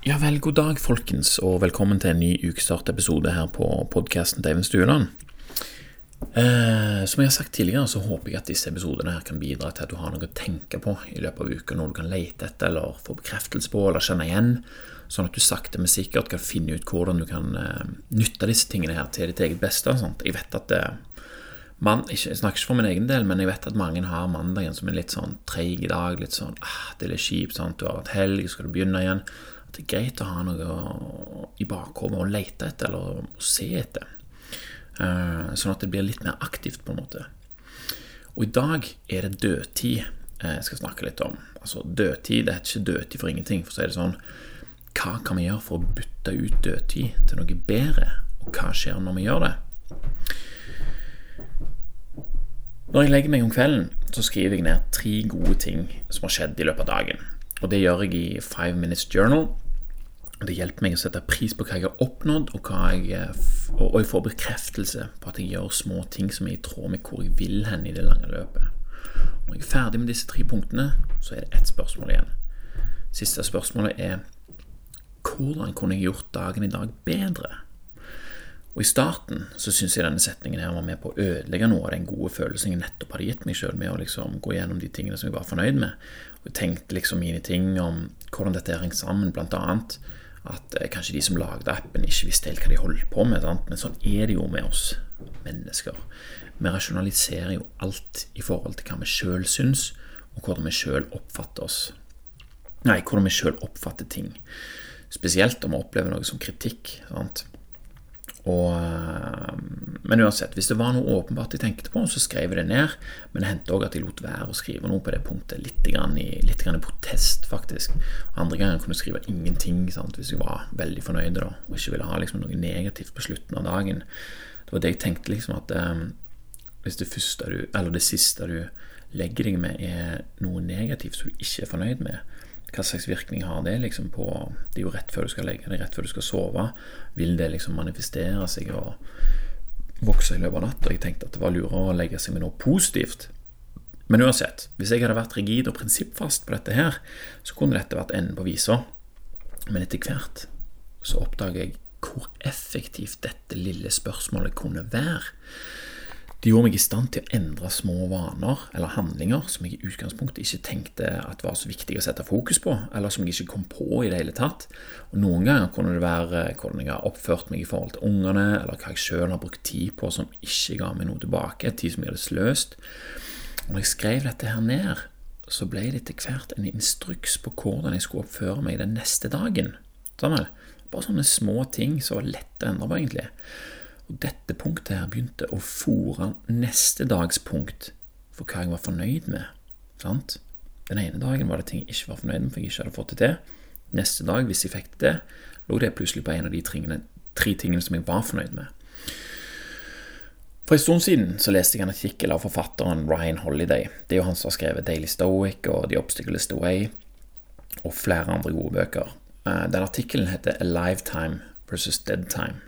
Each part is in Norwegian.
Ja vel, god dag, folkens, og velkommen til en ny ukestartepisode her på podkasten til Eivind Stueland. Eh, som jeg har sagt tidligere, så håper jeg at disse episodene her kan bidra til at du har noe å tenke på i løpet av uka, noe du kan lete etter eller få bekreftelse på eller kjenne igjen, sånn at du sakte, men sikkert kan finne ut hvordan du kan eh, nytte disse tingene her til ditt eget beste. Sant? Jeg vet at eh, man, Jeg snakker ikke for min egen del, men jeg vet at mange har mandagen som en litt sånn treig dag. Litt sånn ah, Det er litt kjipt, sant? du har hatt helg, skal du begynne igjen? At det er greit å ha noe i bakhodet å lete etter eller å se etter. Eh, sånn at det blir litt mer aktivt, på en måte. Og i dag er det dødtid eh, jeg skal snakke litt om. Altså Dødtid det er ikke dødtid for ingenting. For å si det sånn, hva kan vi gjøre for å bytte ut dødtid til noe bedre? Og hva skjer når vi gjør det? Når jeg legger meg om kvelden, så skriver jeg ned tre gode ting som har skjedd i løpet av dagen. Og det gjør jeg i Five Minutes Journal. Det hjelper meg å sette pris på hva jeg har oppnådd, og, jeg, eh, og jeg får bekreftelse på at jeg gjør små ting som er i tråd med hvor jeg vil hen i det lange løpet. Når jeg er ferdig med disse tre punktene, så er det ett spørsmål igjen. Siste spørsmålet er hvordan kunne jeg gjort dagen i dag bedre? Og I starten så syns jeg denne setningen her var med på å ødelegge noe av den gode følelsen jeg nettopp hadde gitt meg sjøl med å liksom gå gjennom de tingene som jeg var fornøyd med. Og jeg tenkte liksom mine ting om hvordan dette henger sammen, blant annet at eh, kanskje de som lagde appen, ikke visste helt hva de holdt på med. Sant? Men sånn er det jo med oss mennesker. Vi rasjonaliserer jo alt i forhold til hva vi sjøl syns, og hvordan vi sjøl oppfatter oss. Nei, hvordan vi sjøl oppfatter ting. Spesielt om vi opplever noe som kritikk. sant? Og, eh, men uansett, hvis det var noe åpenbart jeg tenkte på, så skrev jeg det ned. Men det hendte òg at jeg lot være å skrive noe på det punktet. Litt, grann i, litt grann i protest, faktisk. Andre ganger kunne jeg skrive ingenting sant, hvis jeg var veldig fornøyd da, og ikke ville ha liksom, noe negativt på slutten av dagen. Det var det jeg tenkte, liksom, at um, hvis det du, det siste du legger deg med, er noe negativt som du ikke er fornøyd med, hva slags virkning har det liksom på Det er jo rett før du skal legge deg, rett før du skal sove. Vil det liksom manifestere seg og vokse i løpet av natta? Jeg tenkte at det var lurere å legge seg med noe positivt. Men uansett, hvis jeg hadde vært rigid og prinsippfast på dette her, så kunne dette vært enden på visa. Men etter hvert så oppdager jeg hvor effektivt dette lille spørsmålet kunne være. Det gjorde meg i stand til å endre små vaner eller handlinger som jeg i utgangspunktet ikke tenkte at var så viktig å sette fokus på, eller som jeg ikke kom på i det hele tatt. Og Noen ganger kunne det være hvordan jeg har oppført meg i forhold til ungene, eller hva jeg sjøl har brukt tid på som ikke ga meg noe tilbake, tid som jeg hadde sløst. Og når jeg skrev dette her ned, så ble det etter hvert en instruks på hvordan jeg skulle oppføre meg den neste dagen. Sånn Bare sånne små ting som var lett å endre på, egentlig. Og dette punktet her begynte å fòre neste dags punkt for hva jeg var fornøyd med. Sant? Den ene dagen var det ting jeg ikke var fornøyd med, for jeg ikke hadde fått det til. Neste dag, hvis jeg fikk det lå det plutselig på en av de tingene, tre tingene som jeg var fornøyd med. For en stund siden så leste jeg en artikkel av forfatteren Ryan Holiday. Det er jo han som har skrevet Daily Stoic og The Obstacleist Away og flere andre gode bøker. Eh, den artikkelen heter A Lifetime versus Dead Time.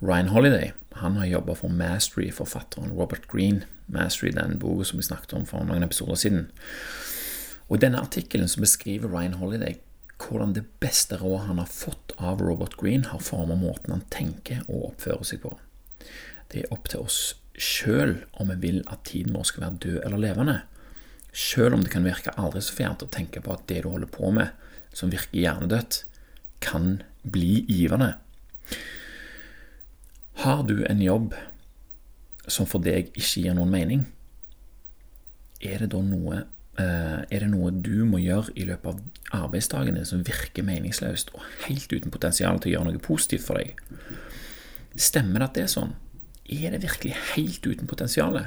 Ryan Holiday han har jobba for Mastery-forfatteren Robert Green. Mastery, den boka som vi snakket om for noen episoder siden. Og I denne artikkelen beskriver Ryan Holiday hvordan det beste rådet han har fått av Robert Green, har formet måten han tenker og oppfører seg på. Det er opp til oss sjøl om vi vil at tiden vår skal være død eller levende. Sjøl om det kan virke aldri så fjernt å tenke på at det du holder på med, som virker hjernedødt, kan bli givende. Har du en jobb som for deg ikke gir noen mening, er det da noe, eh, er det noe du må gjøre i løpet av arbeidsdagen din som virker meningsløst og helt uten potensial til å gjøre noe positivt for deg? Stemmer det at det er sånn? Er det virkelig helt uten potensial?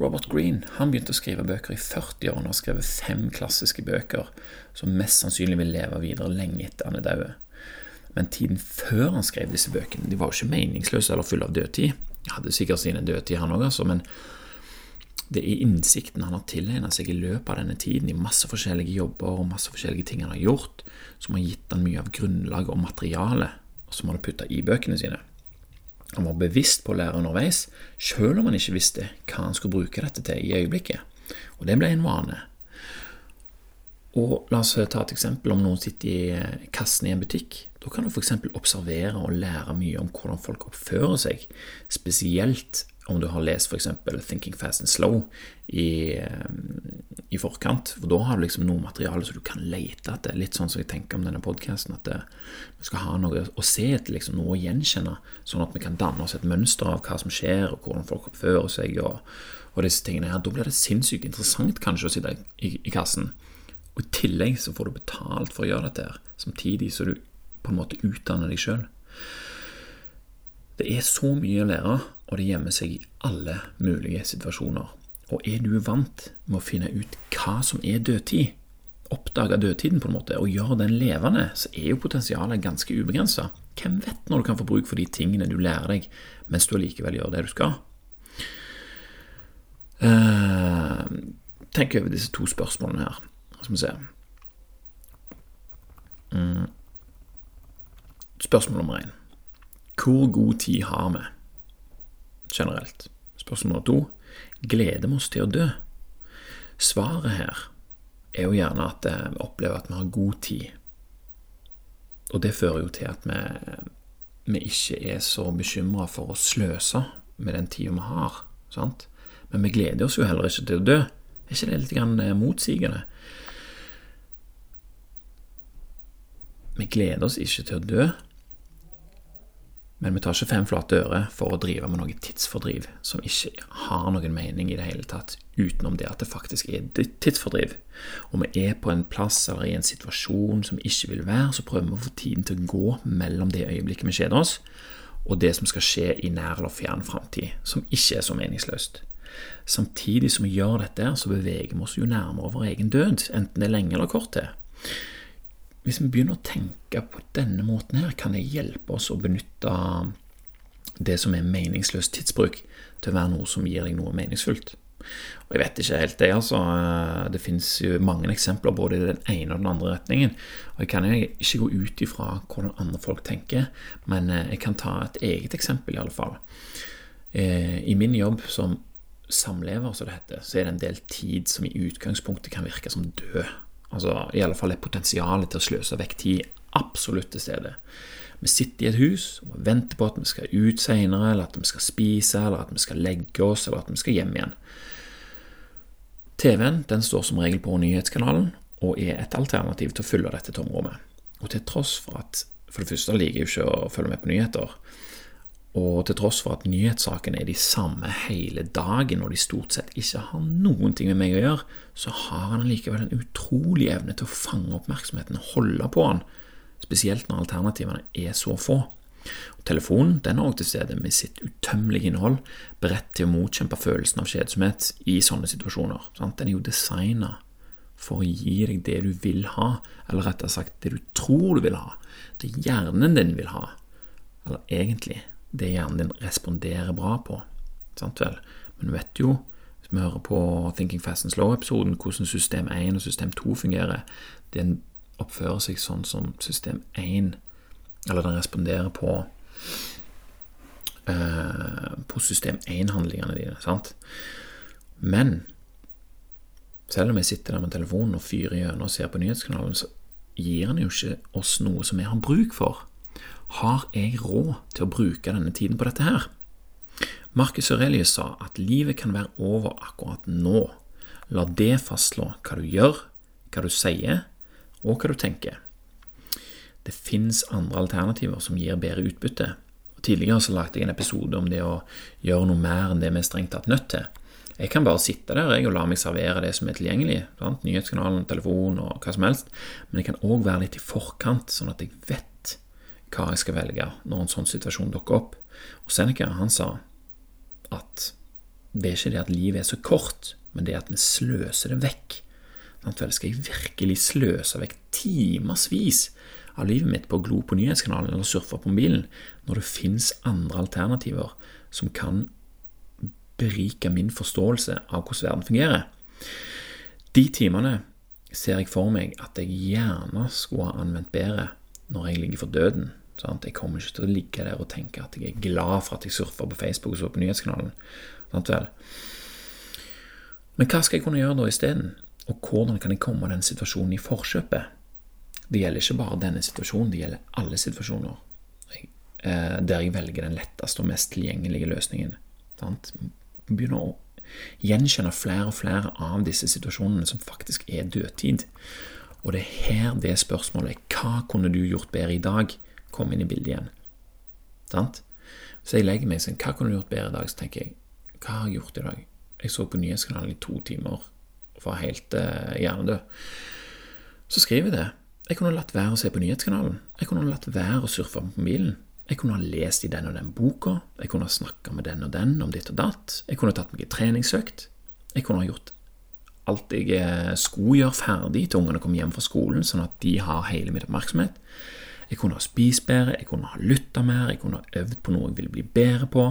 Robert Green han begynte å skrive bøker i 40-årene og har skrevet fem klassiske bøker som mest sannsynlig vil leve videre lenge etter han er død. Men tiden før han skrev disse bøkene, de var jo ikke meningsløse eller fulle av dødtid. Jeg hadde sikkert sine dødtid, han òg, altså, men det er innsikten han har tilegnet seg i løpet av denne tiden, i masse forskjellige jobber og masse forskjellige ting han har gjort, som har gitt han mye av grunnlaget og materialet som han har putta i bøkene sine. Han var bevisst på å lære underveis, sjøl om han ikke visste hva han skulle bruke dette til i øyeblikket. Og det ble en vane. Og la oss ta et eksempel om noen sitter i kassen i en butikk. Da kan du f.eks. observere og lære mye om hvordan folk oppfører seg, spesielt om du har lest f.eks. 'Thinking Fast and Slow' i, eh, i, forkant. For da har du liksom noe materiale som du kan lete etter. Litt sånn som jeg tenker om denne podkasten, at vi skal ha noe å se etter, liksom, noe å gjenkjenne, sånn at vi kan danne oss et mønster av hva som skjer, og hvordan folk oppfører seg, og, og disse tingene her. Da blir det sinnssykt interessant kanskje å sitte i, i kassen. Og I tillegg så får du betalt for å gjøre dette, her, samtidig så du på en måte utdanne deg sjøl. Det er så mye å lære, og det gjemmer seg i alle mulige situasjoner. Og er du vant med å finne ut hva som er dødtid, oppdage dødtiden på en måte, og gjøre den levende, så er jo potensialet ganske ubegrensa. Hvem vet når du kan få bruk for de tingene du lærer deg, mens du allikevel gjør det du skal? Uh, tenk over disse to spørsmålene her. Skal vi se mm. Spørsmål nummer én. Hvor god tid har vi generelt? Spørsmål nummer to. Gleder vi oss til å dø? Svaret her er jo gjerne at eh, vi opplever at vi har god tid. Og det fører jo til at vi, vi ikke er så bekymra for å sløse med den tida vi har. Sant? Men vi gleder oss jo heller ikke til å dø. Er ikke det litt grann motsigende? Vi gleder oss ikke til å dø, men vi tar ikke fem flate øre for å drive med noe tidsfordriv som ikke har noen mening i det hele tatt, utenom det at det faktisk er tidsfordriv. Om vi er på en plass eller i en situasjon som ikke vil være, så prøver vi å få tiden til å gå mellom det øyeblikket vi kjeder oss, og det som skal skje i nær eller fjern framtid, som ikke er så meningsløst. Samtidig som vi gjør dette, så beveger vi oss jo nærmere vår egen død, enten det er lenge eller kort til. Hvis vi begynner å tenke på denne måten her, kan det hjelpe oss å benytte det som er meningsløs tidsbruk, til å være noe som gir deg noe meningsfullt. Og Jeg vet ikke helt det, altså. Det finnes jo mange eksempler både i den ene og den andre retningen. Og Jeg kan jo ikke gå ut ifra hvordan andre folk tenker, men eh, jeg kan ta et eget eksempel, i alle fall. Eh, I min jobb som samlever, som det heter, så er det en del tid som i utgangspunktet kan virke som død. Altså i alle fall er potensialet til å sløse vekk tid absolutt til stede. Vi sitter i et hus og venter på at vi skal ut senere, eller at vi skal spise, eller at vi skal legge oss, eller at vi skal hjem igjen. TV-en den står som regel på nyhetskanalen og er et alternativ til å fylle dette tomrommet. Og til tross for at for det første liker jeg jo ikke å følge med på nyheter, og til tross for at nyhetssakene er de samme hele dagen, og de stort sett ikke har noen ting med meg å gjøre, så har han likevel en utrolig evne til å fange oppmerksomheten og holde på han, spesielt når alternativene er så få. Og telefonen den er også til stede med sitt utømmelige innhold, beredt til å motkjempe følelsen av kjedsomhet i sånne situasjoner. Sant? Den er jo designa for å gi deg det du vil ha, eller rettere sagt det du tror du vil ha, det hjernen din vil ha, eller egentlig det hjernen din responderer bra på. Sant vel? Men du vet jo, hvis vi hører på Thinking Fast and Slow-episoden, hvordan system 1 og system 2 fungerer. Den oppfører seg sånn som system 1, eller den responderer på eh, på system 1-handlingene dine. sant? Men selv om jeg sitter der med telefonen og fyrer gjennom og ser på nyhetskanalen, så gir han jo ikke oss noe som vi har bruk for. Har jeg råd til å bruke denne tiden på dette her? Marcus Aurelius sa at livet kan være over akkurat nå. La det fastslå hva du gjør, hva du sier, og hva du tenker. Det fins andre alternativer som gir bedre utbytte. Og tidligere så lagde jeg en episode om det å gjøre noe mer enn det vi er strengt tatt nødt til. Jeg kan bare sitte der jeg, og la meg servere det som er tilgjengelig. Sant? Nyhetskanalen, telefon og hva som helst. Men jeg kan òg være litt i forkant, sånn at jeg vet hva jeg skal velge når en sånn situasjon dukker opp. Og Seneca han sa at det er ikke det at livet er så kort, men det er at vi sløser det vekk. Vel, skal jeg virkelig sløse vekk timevis av livet mitt på å glo på nyhetskanalen eller surfe på mobilen, når det fins andre alternativer som kan berike min forståelse av hvordan verden fungerer? De timene ser jeg for meg at jeg gjerne skulle ha anvendt bedre når jeg ligger for døden. Sant? Jeg kommer ikke til å ligge der og tenke at jeg er glad for at jeg surfer på Facebook og så på nyhetskanalen. Sant vel? Men hva skal jeg kunne gjøre da isteden? Og hvordan kan jeg komme den situasjonen i forkjøpet? Det gjelder ikke bare denne situasjonen, det gjelder alle situasjoner eh, der jeg velger den letteste og mest tilgjengelige løsningen. Sant? Begynner å gjenkjenne flere og flere av disse situasjonene som faktisk er dødtid. Og det er her det spørsmålet 'Hva kunne du gjort bedre i dag?' kom inn i bildet igjen. Sant? Så jeg legger meg sånn 'Hva kunne du gjort bedre i dag?' Så tenker jeg 'Hva har jeg gjort i dag?' Jeg så på nyhetskanalen i to timer og var helt uh, hjernedød. Så skriver jeg det. Jeg kunne latt være å se på nyhetskanalen. Jeg kunne latt være å surfe på mobilen. Jeg kunne ha lest i den og den boka. Jeg kunne ha snakka med den og den om ditt og datt. Jeg kunne tatt meg en treningsøkt. Jeg kunne ha gjort alt jeg eh, skulle gjøre ferdig til ungene kom hjem fra skolen, sånn at de har hele min oppmerksomhet. Jeg kunne ha spist bedre, jeg kunne ha lytta mer, jeg kunne ha øvd på noe jeg ville bli bedre på.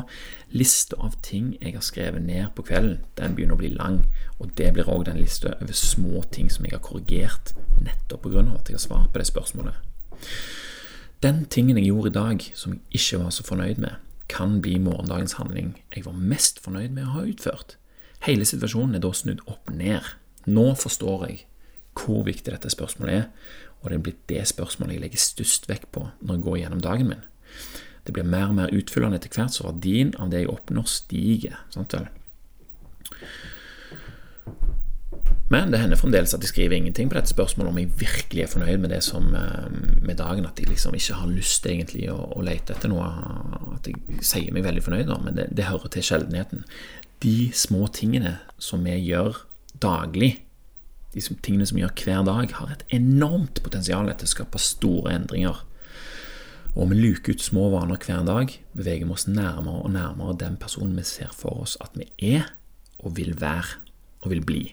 Lista av ting jeg har skrevet ned på kvelden, den begynner å bli lang. Og det blir òg den lista over små ting som jeg har korrigert nettopp pga. at jeg har svart på det spørsmålet. Den tingen jeg gjorde i dag som jeg ikke var så fornøyd med, kan bli morgendagens handling jeg var mest fornøyd med å ha utført. Hele situasjonen er da snudd opp ned. Nå forstår jeg hvor viktig dette spørsmålet er, og det er blitt det spørsmålet jeg legger størst vekt på når jeg går gjennom dagen min. Det blir mer og mer utfyllende etter hvert, så verdien av det jeg oppnår, stiger. Sant vel? Men det hender fremdeles at jeg skriver ingenting på dette spørsmålet om jeg virkelig er fornøyd med det som eh, med dagen, at jeg liksom ikke har lyst egentlig å, å lete etter noe. At jeg sier meg veldig fornøyd, da, men det, det hører til sjeldenheten. De små tingene som vi gjør daglig, de tingene som vi gjør hver dag, har et enormt potensial til å skape store endringer. Og om vi luker ut små vaner hver dag, beveger vi oss nærmere og nærmere den personen vi ser for oss at vi er og vil være og vil bli.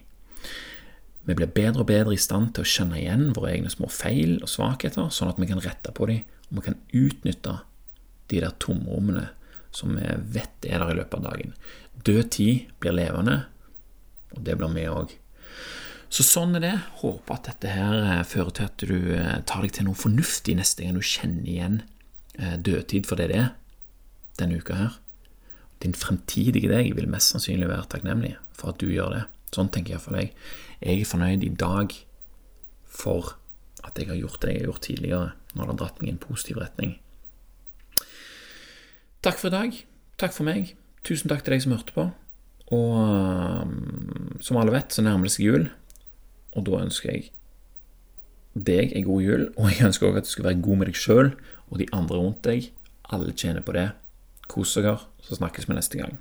Vi blir bedre og bedre i stand til å kjenne igjen våre egne små feil og svakheter, sånn at vi kan rette på dem, og vi kan utnytte de der tomrommene som vi vet er der i løpet av dagen. Død tid blir levende, og det blir vi òg. Så sånn er det. Håper at dette her eh, fører til at du eh, tar deg til noe fornuftig neste gang du kjenner igjen eh, dødtid for det det er denne uka her. Din fremtidige deg vil mest sannsynlig være takknemlig for at du gjør det. Sånn tenker iallfall jeg. Jeg er fornøyd i dag for at jeg har gjort det jeg har gjort tidligere, når det har dratt meg i en positiv retning. Takk for i dag. Takk for meg. Tusen takk til deg som hørte på. Og um, som alle vet, så nærmer det seg jul. Og da ønsker jeg deg en god jul, og jeg ønsker òg at du skal være god med deg sjøl og de andre rundt deg. Alle tjener på det. Kos dere, så snakkes vi neste gang.